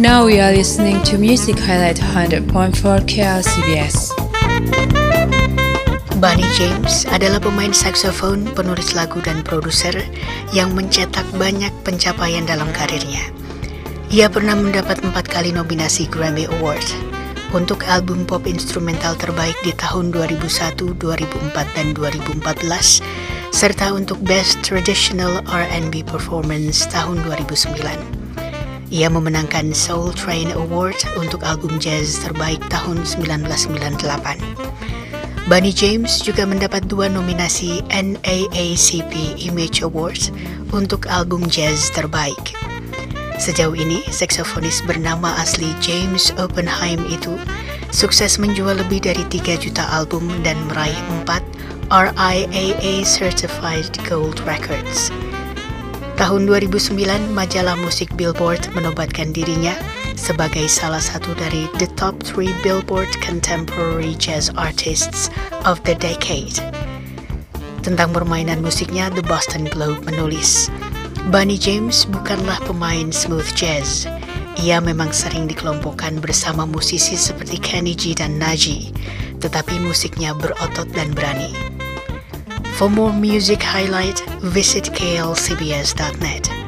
Now we are listening to Music Highlight 100.4 KLCBS. Bunny James adalah pemain saksofon, penulis lagu dan produser yang mencetak banyak pencapaian dalam karirnya. Ia pernah mendapat empat kali nominasi Grammy Award untuk album pop instrumental terbaik di tahun 2001, 2004, dan 2014, serta untuk Best Traditional R&B Performance tahun 2009. Ia memenangkan Soul Train Award untuk album jazz terbaik tahun 1998. Bunny James juga mendapat dua nominasi NAACP Image Awards untuk album jazz terbaik. Sejauh ini, saksofonis bernama asli James Oppenheim itu sukses menjual lebih dari 3 juta album dan meraih 4 RIAA Certified Gold Records. Tahun 2009, majalah musik Billboard menobatkan dirinya sebagai salah satu dari the top 3 Billboard Contemporary Jazz Artists of the Decade. Tentang permainan musiknya, The Boston Globe menulis, Bunny James bukanlah pemain smooth jazz. Ia memang sering dikelompokkan bersama musisi seperti Kenny G dan Naji, tetapi musiknya berotot dan berani. For more music highlight, visit klcbs.net.